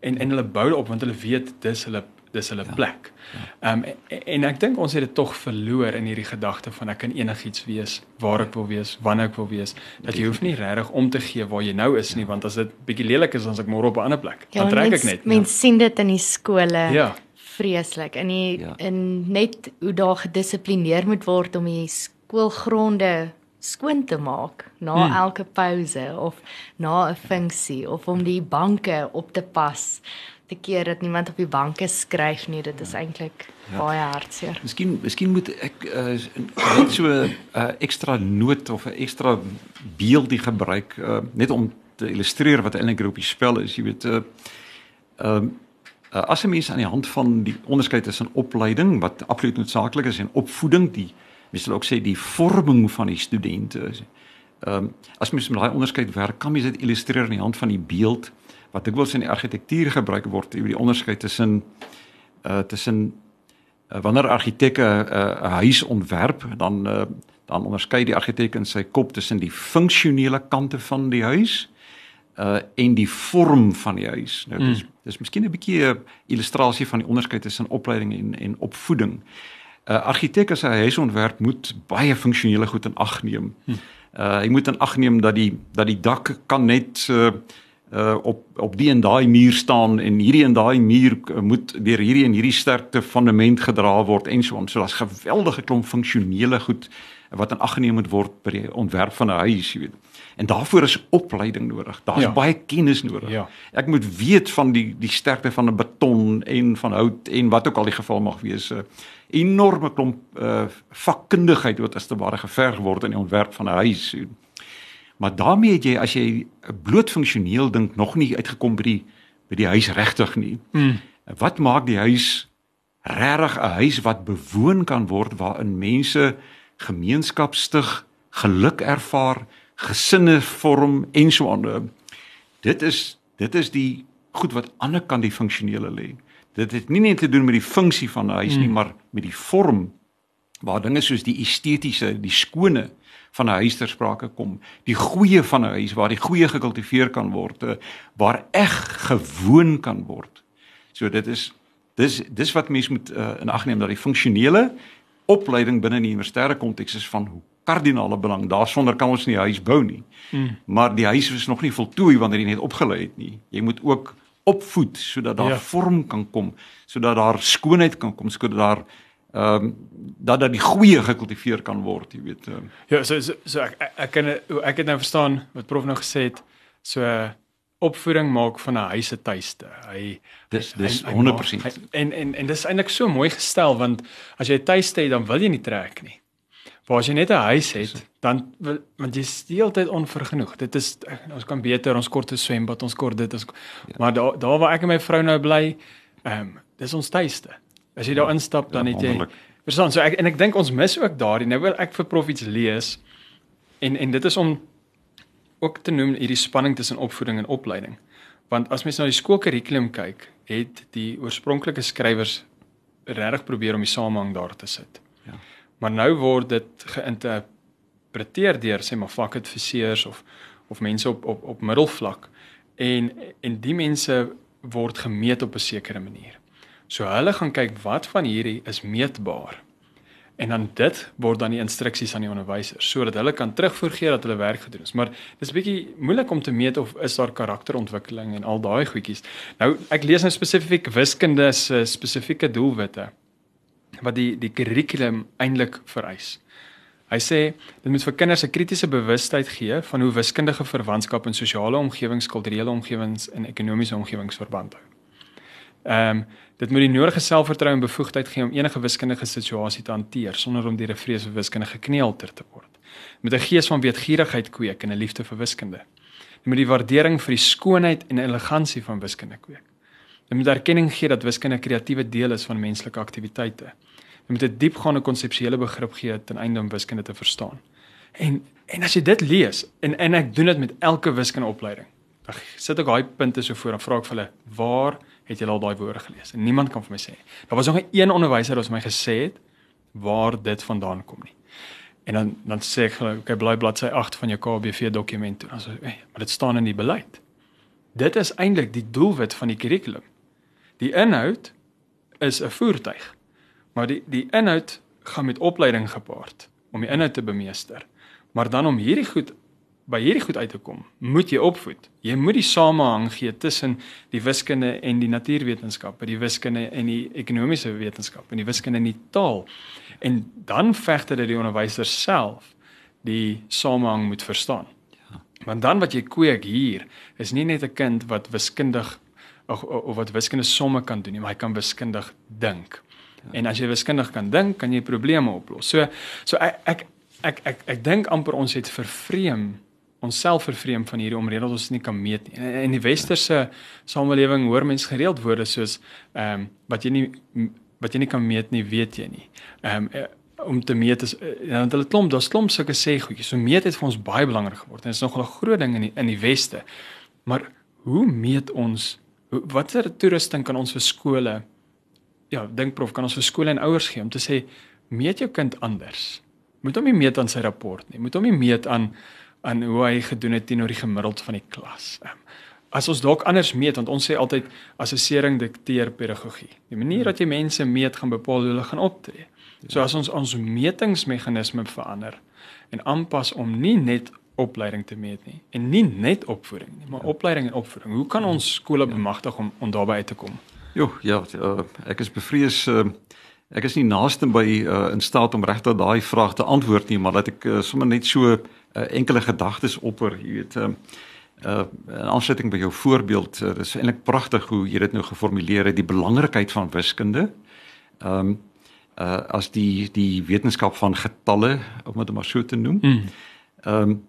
En en hulle bou op want hulle weet dis hulle dis hulle ja. plek. Ehm ja. um, en, en ek dink ons het dit tog verloor in hierdie gedagte van ek kan enigiets wees waar ek wil wees, wanneer ek wil wees. Dat jy hoef nie regtig om te gee waar jy nou is nie, want as dit bietjie lelik is, dan as ek môre op 'n ander plek, ja, dan trek mens, ek net. Mense ja. sien dit in die skole. Ja. Vreeslik. En die ja. in net hoe daar gedissiplineer moet word om die skoolgronde skoon te maak na hmm. elke pouse of na 'n funksie of om die banke op te pas te keer dat niemand op die banke skryf nie. Dit is eintlik ja. baie hartseer. Miskien miskien moet ek uh, net so 'n uh, ekstra noot of 'n ekstra beeldie gebruik uh, net om te illustreer wat eintlik hier op die spel is, jy weet. Uh, um, uh, as 'n mens aan die hand van die onderskeid tussen opleiding wat absoluut noodsaaklik is en opvoeding, die mens sal ook sê die vorming van die studente. Ehm um, as mens met daai onderskeid werk, kan mens dit illustreer aan die hand van die beeld wat dikwels in die argitektuur gebruik word oor die onderskeid tussen uh tussen uh, wanneer argitekke 'n uh, huis ontwerp dan uh, dan onderskei die argitek in sy kop tussen die funksionele kante van die huis uh en die vorm van die huis. Nou dis mm. dis miskien 'n bietjie 'n illustrasie van die onderskeid tussen opleiding en en opvoeding. 'n uh, Argitek as hy huis ontwerp moet baie funksionele goed in ag neem. Mm. Uh hy moet in ag neem dat die dat die dak kan net uh uh op op die en daai muur staan en hierdie en daai muur uh, moet deur hierdie en hierdie sterkte fundament gedra word en so on. So daar's geweldige klomp funksionele goed wat in ag geneem moet word by die ontwerp van 'n huis, jy weet. En daarvoor is opleiding nodig. Daar's ja. baie kennis nodig. Ja. Ek moet weet van die die sterkte van 'n beton en van hout en wat ook al die geval mag wees. 'n Enorme klomp uh vakkundigheid wat as te ware geverg word in die ontwerp van 'n huis. Maar daarmee het jy as jy bloot funksioneel dink nog nie uitgekom by die by die huis regtig nie. Mm. Wat maak die huis regtig 'n huis wat bewoon kan word waarin mense gemeenskap stig, geluk ervaar, gesinne vorm en so aan. Dit is dit is die goed wat aan die kant die funksionele lê. Dit het nie net te doen met die funksie van 'n huis mm. nie, maar met die vorm waar dinge soos die estetiese, die skone van 'n huis ter sprake kom. Die goeie van 'n huis waar die goeie gekultiveer kan word, eh, waar eg gewoon kan word. So dit is dis dis wat mense moet uh, in ag neem dat die funksionele opleiding binne die universitêre konteks is van kardinale belang. Daarsonder kan ons nie 'n huis bou nie. Hmm. Maar die huis is nog nie voltooi wanneer jy net opgelei het nie. Jy moet ook opvoed sodat daar ja. vorm kan kom, sodat daar skoonheid kan kom, sodat daar ehm um, dat dat die goeie gekultiveer kan word, jy weet. Um. Ja, so so, so ek ek kan ek het nou verstaan wat prof nou gesê het, so opvoeding maak van 'n huis se tuiste. Hy dis dis hy, hy 100%. Maak, hy, en en en dis eintlik so mooi gestel want as jy 'n tuiste het, dan wil jy nie trek nie. Maar as jy net 'n huis het, dan want jy is die hele tyd onvergenoeg. Dit is ons kan beter ons kort te swembad, ons kort dit ons ja. maar daar daar waar ek en my vrou nou bly, ehm um, dis ons tuiste. As jy daar instap dan ja, het jy Verstaan, so ek en ek dink ons mis ook daardie. Nou wil ek vir prof iets lees. En en dit is om ook te noem hierdie spanning tussen opvoeding en opleiding. Want as mens na die skoolkurrikulum kyk, het die oorspronklike skrywers regtig probeer om die samehang daar te sit. Ja. Maar nou word dit geïnterpreteer deur sê maar vakadviseurs of of mense op op op middelvlak en en die mense word gemeet op 'n sekere manier. So hulle gaan kyk wat van hierdie is meetbaar. En dan dit word dan die instruksies aan die onderwysers sodat hulle kan terugvoer gee dat hulle werk gedoen het. Maar dis bietjie moeilik om te meet of is daar karakterontwikkeling en al daai goedjies. Nou ek lees nou spesifiek wiskunde se spesifieke doelwitte wat die die kurrikulum eintlik vereis. Hy sê dit moet vir kinders 'n kritiese bewustheid gee van hoe wiskundige verwantskap in sosiale omgewings, kulturele omgewings en ekonomiese omgewings verband hou. Ehm um, dit moet die nodige selfvertroue en bevoegdheid gee om enige wiskundige situasie te hanteer sonder om deur 'n vrees vir wiskunde gekneelter te word. Met 'n gees van weetgierigheid kweek en 'n liefde vir wiskunde. Dit moet die waardering vir die skoonheid en elegansie van wiskunde kweek. Dit moet erkenning gee dat wiskunde 'n kreatiewe deel is van menslike aktiwiteite. Jy moet 'n diepgaande konseptuele begrip gee ten einde om wiskunde te verstaan. En en as jy dit lees en en ek doen dit met elke wiskundeopleiding. Dan sit ek daai punte so voor en vra ek vir hulle, "Waar het julle al daai woorde gelees?" En niemand kan vir my sê. Daar was nog een onderwyser wat my gesê het waar dit vandaan kom nie. En dan dan sê ek "Oké, bly bladsy 8 van jou KBV dokument toe." Ek, hey, "Maar dit staan in die beleid." Dit is eintlik die doelwit van die kurrikulum. Die inhoud is 'n voertuig. Maar die die inhoud gaan met opleiding gepaard om die inhoud te bemeester. Maar dan om hierdie goed by hierdie goed uit te kom, moet jy opvoed. Jy moet die samehang gee tussen die wiskunde en die natuurwetenskappe, die wiskunde en die ekonomiese wetenskap en die wiskunde en die taal. En dan veg dit die onderwyser self die samehang moet verstaan. Ja. Want dan wat jy kweek hier is nie net 'n kind wat wiskundig of, of wat wiskunde somme kan doen nie, maar hy kan wiskundig dink. En as jy wiskundig kan dink, kan jy probleme oplos. So so ek ek ek ek, ek dink amper ons het vervreem onsself vervreem van hierdie omrede dat ons nie kan meet nie. In die westerse samelewing hoor mense gereeld woorde soos ehm um, wat jy nie wat jy nie kan meet nie, weet jy nie. Ehm um, om te meet is dan het hulle klomp, daar's klomp sulke sê goedjies. So meet het vir ons baie belangrik geword en dit is nog 'n groot ding in die, in die weste. Maar hoe meet ons watter toerusting kan ons vir skole ja, dink prof kan ons vir skole en ouers gee om te sê meet jou kind anders. Moet hom nie meet aan sy rapport nie. Moet hom nie meet aan aan hoe hy gedoen het teenoor die gemiddeld van die klas. Um, as ons dalk anders meet want ons sê altyd assessering dikteer pedagogie. Die manier dat jy mense meet gaan bepaal hoe hulle gaan optree. So as ons ons metingsmeganisme verander en aanpas om nie net opleiding te meet nie en nie net opvoeding nie, maar opleiding en opvoeding. Hoe kan ons skole bemagtig om om daarbey uit te kom? Jo, ja, uh, ek is bevrees uh, ek is nie naaste by uh, in staat om regtig daai vraag te antwoord nie, maar laat ek uh, sommer net so uh, enkele gedagtes opper, jy weet, uh, uh, in aansluiting by jou voorbeeld, uh, dis eintlik pragtig hoe jy dit nou geformuleer het, die belangrikheid van wiskunde. Ehm um, uh, as die die wetenskap van getalle, om dit maar so te noem. Mm. Ehm mm. um,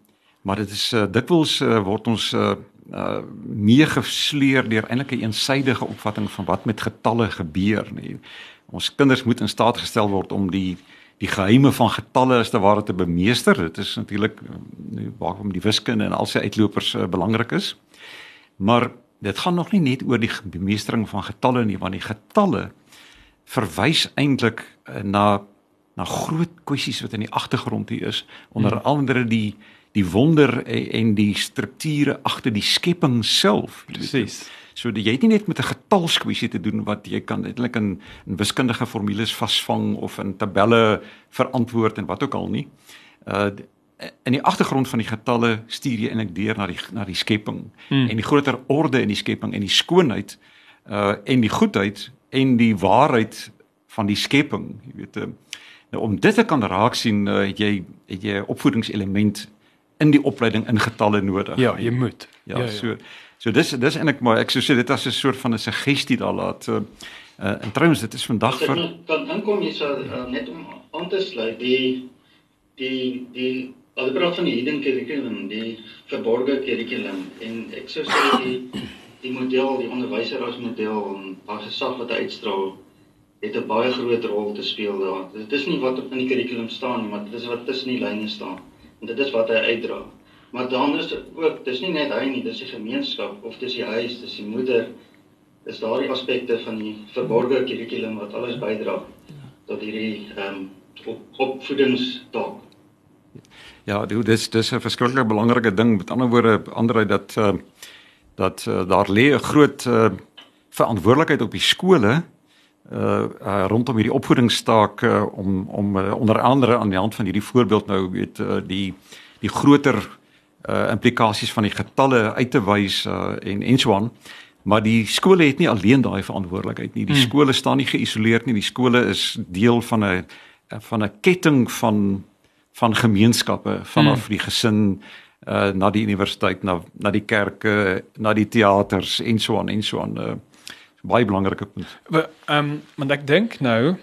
maar dit is uh, dikwels uh, word ons uh, uh meegesleer deur eintlik 'n eensydige opvatting van wat met getalle gebeur nie. Ons kinders moet in staat gestel word om die die geheime van getalle as te ware te bemeester. Dit is natuurlik uh, waarom die wiskunde en al sy uitlopers uh, belangrik is. Maar dit gaan nog nie net oor die bemeestering van getalle nie, want die getalle verwys eintlik uh, na na groot kwessies wat in die agtergrond hier is, onder hmm. andere die die wonder en die strukture agter die skepping self. Presies. So jy het nie net met 'n getalskwessie te doen wat jy kan eintlik in, in wiskundige formules vasvang of in tabelle verantwoord en wat ook al nie. Uh in die agtergrond van die getalle stuur jy eintlik deur na die na die skepping hmm. en die groter orde in die skepping en die skoonheid uh en die goedheid en die waarheid van die skepping, jy weet. Uh, nou om dit te kan raak sien, uh, het jy het jy 'n opvoedingselement in die opleiding in getalle nodig. Ja, jy moet. Ja, ja, ja. so so dis dis eintlik maar ek sou sê dit as 'n soort van 'n suggestie daar laat. So uh en trouens dit is vandag vir dan inkom jy so uh, net om aan te sluit die die die al die praat van die hidden curriculum, die verborgde curriculum en ek sou sê die die model, die onderwyser as model en haar gesag wat uitstraal het 'n baie groot rol te speel daar. Dit is nie wat op in die kurrikulum staan nie, maar dit is wat tussen die lyne staan en dit is wat hy uitdra. Maar dan is ook dis nie net hy nie, dis die gemeenskap of dis die huis, dis die moeder. Dis daardie aspekte van die verborgde kurrikulum wat alles bydra tot hierdie ehm um, op, opvoedingstaak. Ja, dit is dis 'n verskriklik belangrike ding. Met ander woorde, ander dat uh, dat uh, daar lê 'n groot uh, verantwoordelikheid op die skole uh, uh rondom hierdie opvoedingsstaak uh, om om uh, onder andere aan die hand van hierdie voorbeeld nou weet uh, die die groter uh implikasies van die getalle uit te wys uh en en so aan. Maar die skole het nie alleen daai verantwoordelikheid nie. Die hmm. skole staan nie geïsoleerd nie. Die skole is deel van 'n van 'n ketting van van gemeenskappe vanaf hmm. die gesin uh na die universiteit, na na die kerke, na die teaters en so aan en so aan. Uh baie belangrike punt. Ehm um, want ek dink nou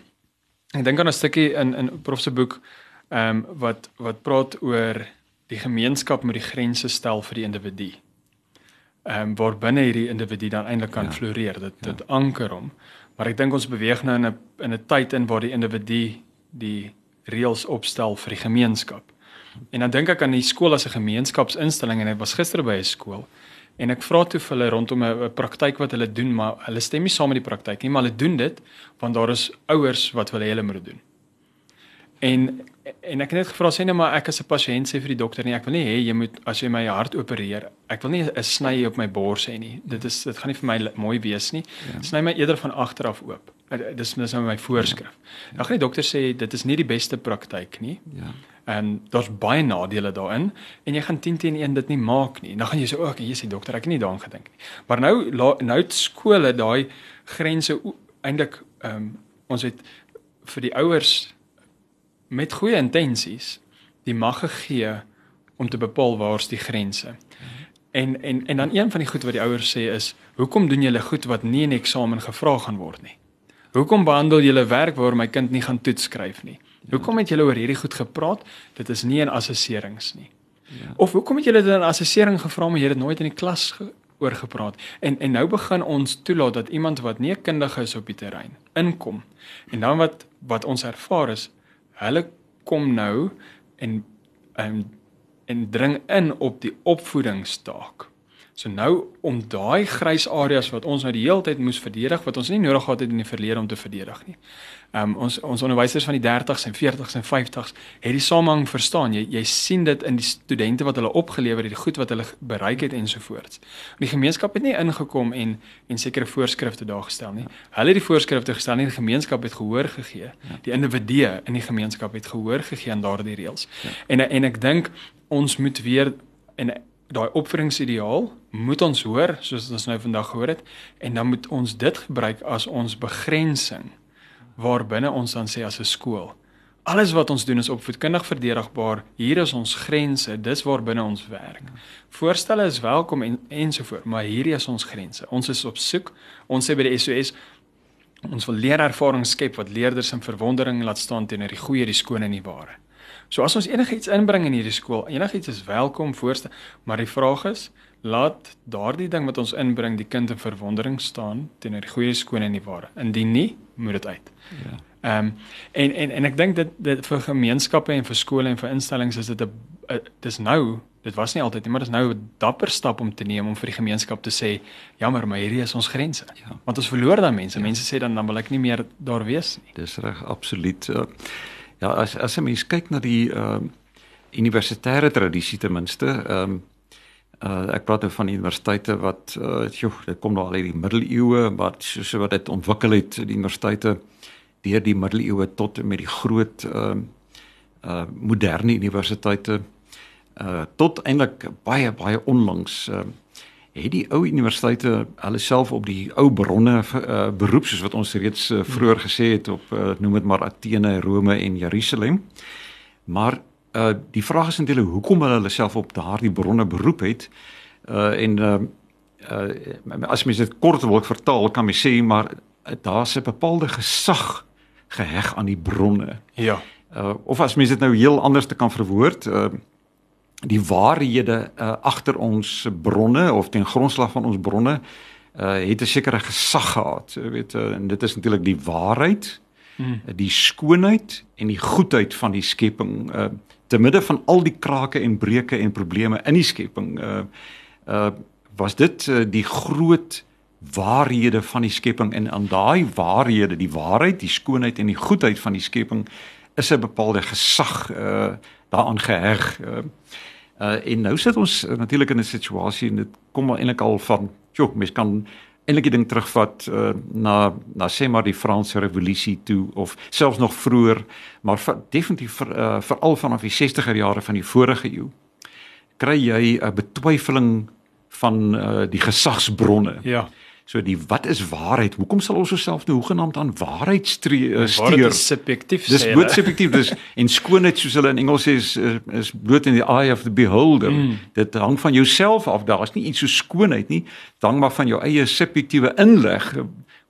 ek dink aan 'n stukkie in in Prof se boek ehm um, wat wat praat oor die gemeenskap moet die grense stel vir die individu. Ehm um, waar binne hierdie individu dan eintlik kan ja. floreer. Dit ja. dit anker hom. Maar ek dink ons beweeg nou in 'n in 'n tyd in waar die individu die reëls opstel vir die gemeenskap. En dan dink ek aan die skool as 'n gemeenskapsinstelling en ek was gister by 'n skool en ek vra toe vir hulle rondom 'n praktyk wat hulle doen, maar hulle stem nie saam met die praktyk nie, maar hulle doen dit want daar is ouers wat wil hê hulle moet doen. En en ek het net gevra sê net maar ek as 'n pasiënt sê vir die dokter nie ek wil nie hê jy moet as jy my hart opereer ek wil nie 'n sny op my bors hê nie dit is dit gaan nie vir my mooi wees nie ja. sny my eerder van agter af oop dis dis nou my voorskrif ja. dan gaan die dokter sê dit is nie die beste praktyk nie ja en daar's baie nadele daarin en jy gaan 10 teen 1 dit nie maak nie. Dan gaan jy sê ook jy sê dokter, ek het nie daaraan gedink nie. Maar nou nou het skole daai grense eintlik ehm um, ons het vir die ouers met goeie intensies die mag gegee om te bepaal waar's die grense. En en en dan een van die goed wat die ouers sê is, hoekom doen julle goed wat nie in eksamen gevra gaan word nie? Hoekom behandel julle werk waar my kind nie gaan toets skryf nie? Hoekom het julle oor hierdie goed gepraat? Dit is nie in assesserings nie. Ja. Of hoekom het julle dit in assessering gevra maar jy het nooit in die klas oor gepraat? En en nou begin ons toelaat dat iemand wat nie kundig is op die terrein inkom. En dan wat wat ons ervaar is, hulle kom nou en en en dring in op die opvoedingsstaak. So nou om daai grys areas wat ons nou die hele tyd moes verdedig wat ons nie nodig gehad het in die verlede om te verdedig nie. Ehm um, ons ons onderwysers van die 30s en 40s en 50s het die samehang verstaan. Jy jy sien dit in die studente wat hulle opgelewer het, die goed wat hulle bereik het ensovoorts. Die gemeenskap het nie ingekom en en sekere voorskrifte daar gestel nie. Hulle het die voorskrifte gestel en die gemeenskap het gehoor gegee. Die individue in die gemeenskap het gehoor gegee aan daardie reëls. Ja. En en ek dink ons moet weer en daai opvoedingsideaal moet ons hoor soos ons nou vandag gehoor het en dan moet ons dit gebruik as ons begrensing waarbinne ons dan sê as 'n skool. Alles wat ons doen is opvoedkundig verdedigbaar hier is ons grense dis waarbinne ons werk. Voorstelle is welkom en ensovoorts maar hierdie is ons grense. Ons is op soek ons sê by die SOS ons wil leerervaring skep wat leerders in verwondering laat staan teenoor die goeie die skoon en die ware. So as ons enigiets inbring in hierdie skool, enigiets is welkom voorste, maar die vraag is, laat daardie ding wat ons inbring die kind in verwondering staan teenoor die goeie skoon en die ware. Indien nie, moet dit uit. Ja. Ehm um, en en en ek dink dit dit vir gemeenskappe en vir skole en vir instellings is dit 'n dis nou dit was nie altyd nie maar dit is nou 'n dapper stap om te neem om vir die gemeenskap te sê jammer maar hierdie is ons grense ja. want ons verloor dan mense ja. mense sê dan dan wil ek nie meer daar wees nie dis reg absoluut uh, Ja, as as 'n mens kyk na die ehm uh, universitêre tradisie ten minste, ehm um, uh, ek praat nou van universiteite wat uh joh, dit kom nou al uit die middeleeue, wat soos wat dit ontwikkel het, die universiteite deur die middeleeue tot met die groot ehm uh, uh moderne universiteite uh tot eintlik baie baie onlangs uh, het die ou universiteite hulle self op die ou bronne uh, beroep soos wat ons reeds uh, vroeër gesê het op uh, noem dit maar Athene, Rome en Jerusalem. Maar uh, die vraag is eintlik hoekom hulle hulle self op daardie bronne beroep het. Uh, en uh, uh, as mens dit kort wil vertaal, kan mens sê maar daar's 'n bepaalde gesag geheg aan die bronne. Ja. Uh, of as mens dit nou heel anders te kan verwoord, uh, die waarhede uh, agter ons bronne of ten grondslag van ons bronne uh, het 'n sekere gesag gehad. Jy weet uh, en dit is natuurlik die waarheid, hmm. die skoonheid en die goedheid van die skepping uh, te midde van al die krake en breuke en probleme in die skepping. Uh, uh, was dit uh, die groot waarhede van die skepping en aan daai waarhede, die waarheid, die skoonheid en die goedheid van die skepping is 'n bepaalde gesag uh daaraan geheg. Uh, uh en nou sit ons natuurlik in 'n situasie en dit kom al eintlik al van, joh, mens kan eintlik die ding terugvat uh, na na sê maar die Franse revolusie toe of selfs nog vroeër, maar vir, definitief vir, uh, veral vanaf die 60er jare van die vorige eeu kry jy 'n betwyfeling van uh, die gesagsbronne. Ja. So die wat is waarheid? Hoekom sal ons osself nou hoegenaamd aan waarheid streer? Uh, waarheid is subjektief. Dis bloot subjektief. Dis en skoonheid soos hulle in Engels sê is is bloot in the eye of the beholder. Mm. Dit hang van jouself af. Daar's nie iets so skoonheid nie. Dit hang maar van jou eie subjektiewe inleg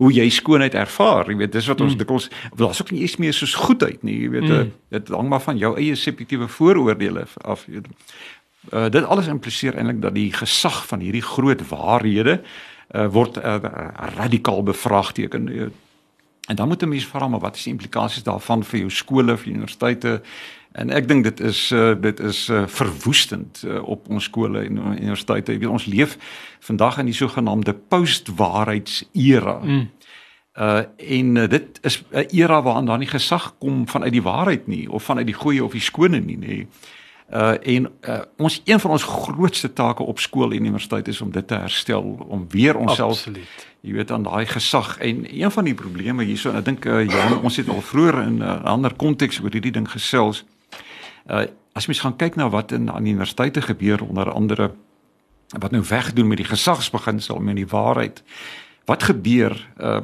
hoe jy skoonheid ervaar. Jy weet, dis wat ons mm. dikwels daar's ook nie eens meer soos goedheid nie. Jy weet, mm. dit hang maar van jou eie subjektiewe vooroordeele af. Uh, dit alles impliseer eintlik dat die gesag van hierdie groot waarhede uh, word uh, radikaal bevraagteken. Uh, en dan moet 'n mens vra maar wat is die implikasies daarvan vir jou skole, vir universiteite? En ek dink dit is uh, dit is uh, verwoestend uh, op ons skole en universiteite. Jy weet ons leef vandag in die sogenaamde postwaarheidsera. Mm. Uh en uh, dit is 'n era waarin daar nie gesag kom vanuit die waarheid nie of vanuit die goeie of die skone nie, nê. Nee. Uh en uh, ons een van ons grootste take op skool en universiteit is om dit te herstel, om weer onsself jy weet aan daai gesag en een van die probleme hierso en ek dink uh, Jan ons het al vroeër in 'n uh, ander konteks oor hierdie ding gesels. Uh as mens gaan kyk na wat in aan universiteite gebeur onder andere wat nou wegdoen met die gesagsbeginsel met die waarheid. Wat gebeur uh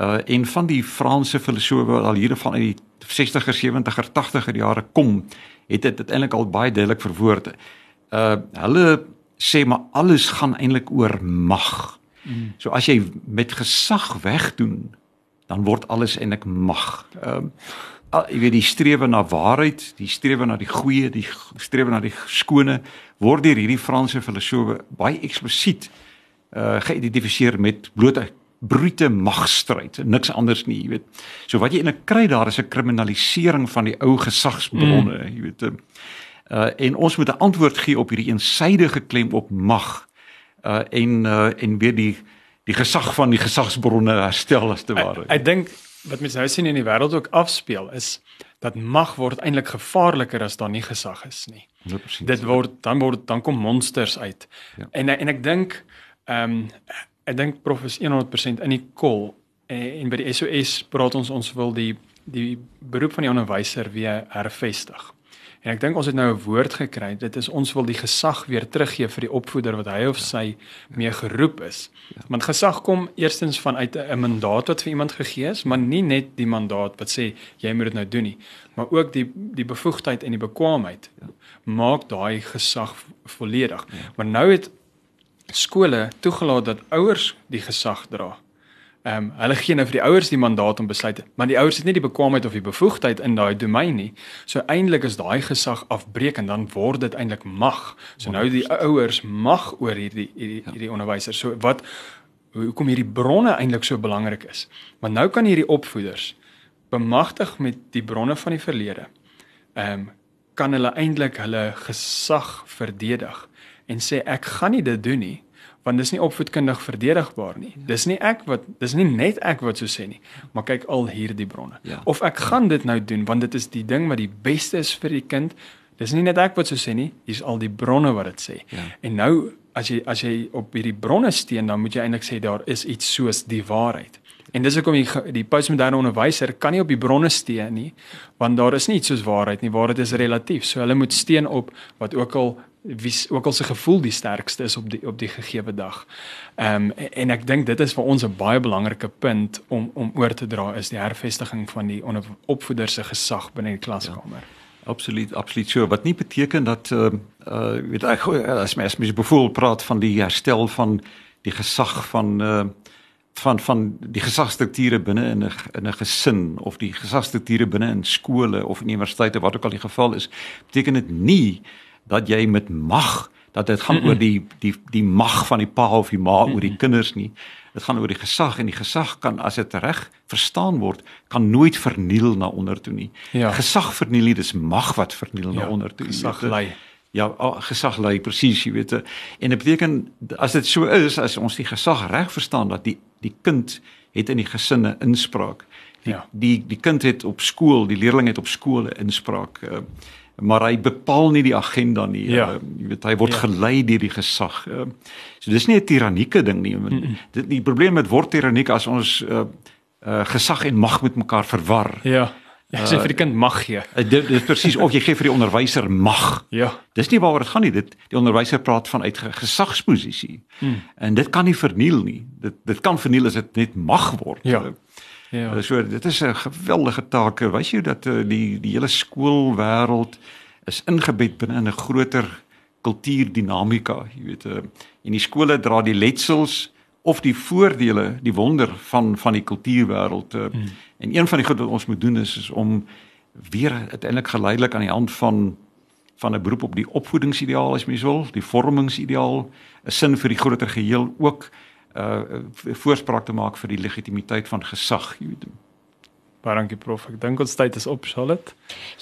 uh en van die Franse filosofe wat al hier van uit die 60er, 70er, 80er jare kom het dit uiteindelik al baie duidelik verwoord. Uh hulle sê maar alles gaan eintlik oor mag. Mm. So as jy met gesag wegdoen, dan word alles eintlik mag. Ehm uh, jy weet die strewe na waarheid, die strewe na die goeie, die strewe na die skone word deur hierdie Franse filosofe baie eksplisiet uh geïdentifiseer met blote brute magstryd, niks anders nie, jy weet. So wat jy in 'n kry daar is 'n kriminalisering van die ou gesagsbronne, mm. jy weet. Uh en ons moet 'n antwoord gee op hierdie eensydige klem op mag. Uh en uh en weer die die gesag van die gesagsbronne herstel as te ware. Ek, ek dink wat mense nou sien in die wêreld ook afspeel is dat mag word eintlik gevaarliker as daar nie gesag is nie. 100%. Dit word dan word dan kom monsters uit. Ja. En en ek dink ehm um, ek dink prof is 100% in die kol en, en by die SOS praat ons ons wil die die beroep van die onderwyser weer hervestig. En ek dink ons het nou 'n woord gekry. Dit is ons wil die gesag weer teruggee vir die opvoeder wat hy of sy mee geroep is. Ja. Want gesag kom eerstens vanuit 'n mandaat wat vir iemand gegee is, maar nie net die mandaat wat sê jy moet dit nou doen nie, maar ook die die bevoegdheid en die bekwaamheid ja. maak daai gesag volledig. Ja. Maar nou het skole toegelaat dat ouers die gesag dra. Ehm um, hulle gee nou vir die ouers die mandaat om besluit, maar die ouers het nie die bekwaamheid of die bevoegdheid in daai domein nie. So eintlik is daai gesag afbreek en dan word dit eintlik mag. So nou die ouers mag oor hierdie hierdie ja. hierdie onderwysers. So wat hoekom hierdie bronne eintlik so belangrik is. Maar nou kan hierdie opvoeders bemagtig met die bronne van die verlede. Ehm um, kan hulle eintlik hulle gesag verdedig en sê ek gaan nie dit doen nie want dis nie opvoedkundig verdedigbaar nie. Dis nie ek wat dis nie net ek wat so sê nie, maar kyk al hierdie bronne. Ja. Of ek gaan dit nou doen want dit is die ding wat die beste is vir die kind. Dis nie net ek wat so sê nie, hier's al die bronne wat dit sê. Ja. En nou as jy as jy op hierdie bronne steun, dan moet jy eintlik sê daar is iets soos die waarheid. En dis hoekom die, die postmoderne onderwyser kan nie op die bronne steun nie, want daar is nie iets soos waarheid nie. Waarheid is relatief. So hulle moet steun op wat ook al wie ook al se gevoel die sterkste is op die op die gegeewe dag. Ehm um, en, ek dink dit is vir ons 'n baie belangrike punt om om oor te dra is die hervestiging van die opvoeder se gesag binne die klaskamer. Ja. Absoluut, absoluut so. Wat nie beteken dat uh uh weet ek as mens mens bevoel praat van die herstel van die gesag van uh van van die gesagsstrukture binne in 'n in 'n gesin of die gesagsstrukture binne in skole of universiteite wat ook al die geval is, beteken dit nie dat jy met mag dat dit gaan mm -mm. oor die die die mag van die pa of die ma mm -mm. oor die kinders nie. Dit gaan oor die gesag en die gesag kan as dit reg verstaan word, kan nooit verniel na onder toe nie. Ja. Gesag verniel nie, dis mag wat verniel ja, na onder toe. Gesag lei. Ja, gesag lei presies, jy weet. En dit beteken as dit so is, as ons die gesag reg verstaan dat die die kind het in die gesinne inspraak. Die, ja. Die die kind het op skool, die leerling het op skool inspraak. Uh, maar hy bepaal nie die agenda nie. Ja. Uh, jy weet hy word ja. gelei deur die gesag. Uh, so dis nie 'n tirannieke ding nie. Mm -mm. Dit die probleem met word tiranniek as ons uh, uh, gesag en mag met mekaar verwar. Ja. Ja, sê vir die kind mag gee. Uh, dit is presies of jy gee vir die onderwyser mag. Ja. Dis nie waaroor dit gaan nie. Dit die onderwyser praat van uit gesagsposisie. Hmm. En dit kan nie verniel nie. Dit dit kan verniel as dit net mag word. Ja. Ja. So dit is 'n geweldige taak. Wys jy dat uh, die die hele skoolwêreld is ingebed binne in 'n groter kultuurdinamika, jy weet, uh, en die skole dra die letsels of die voordele, die wonder van van die kultuurwêreld. Uh, hmm. En een van die goed wat ons moet doen is is om weer uiteindelik geleidelik aan die hand van van 'n beroep op die opvoedingsideaal as mens wil, die vormingsideaal, 'n sin vir die groter geheel ook uh voorspraak te maak vir die legitimiteit van gesag, jy weet. Baie dankie prof. Ek dink ons tyd is op, Charlotte.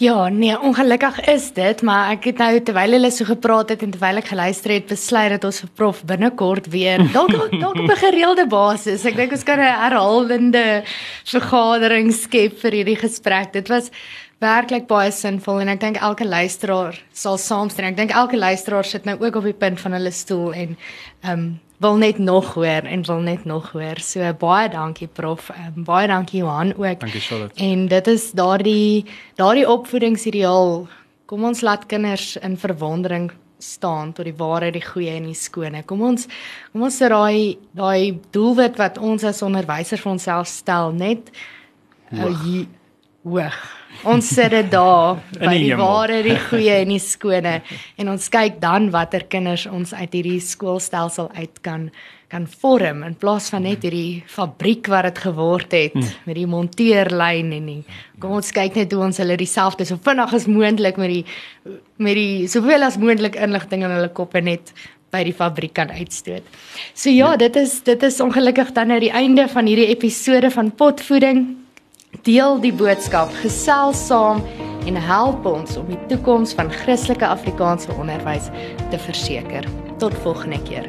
Ja, nee, ongelukkig is dit, maar ek het nou terwyl hulle so gepraat het en terwyl ek geluister het, besluit dat ons vir prof binnekort weer dalk dalk op 'n gereelde basis. Ek dink ons kan 'n herhalende vergadering skep vir hierdie gesprek. Dit was werklik baie sinvol en ek dink elke luisteraar sal saamstem. Ek dink elke luisteraar sit nou ook op die punt van hulle stoel en ehm um, wil net nog hoor en wil net nog hoor. So baie dankie prof. Um, baie dankie Johan ook. Dankie Charlotte. En dit is daardie daardie opvoedingsideaal. Kom ons laat kinders in verwondering staan tot die ware, die goeie en die skone. Kom ons kom ons sit daai daai doelwit wat ons as onderwysers vir onsself stel net hoog. Uh, hoog. Ons sit dit daar by die, die ware, die goeie en die skone en ons kyk dan watter kinders ons uit hierdie skoolstelsel uit kan kan vorm in plaas van net hierdie fabriek wat dit geword het hmm. met die monteerlyn en die kom ons kyk net hoe ons hulle dieselfde so vinnig as moontlik met die met die soveel as moontlik inligting in hulle koppe net by die fabriek kan uitstoot. So ja, ja, dit is dit is ongelukkig dan nou die einde van hierdie episode van potvoeding. Deel die boodskap, gesels saam en help ons om die toekoms van Christelike Afrikaanse onderwys te verseker. Tot volgende keer.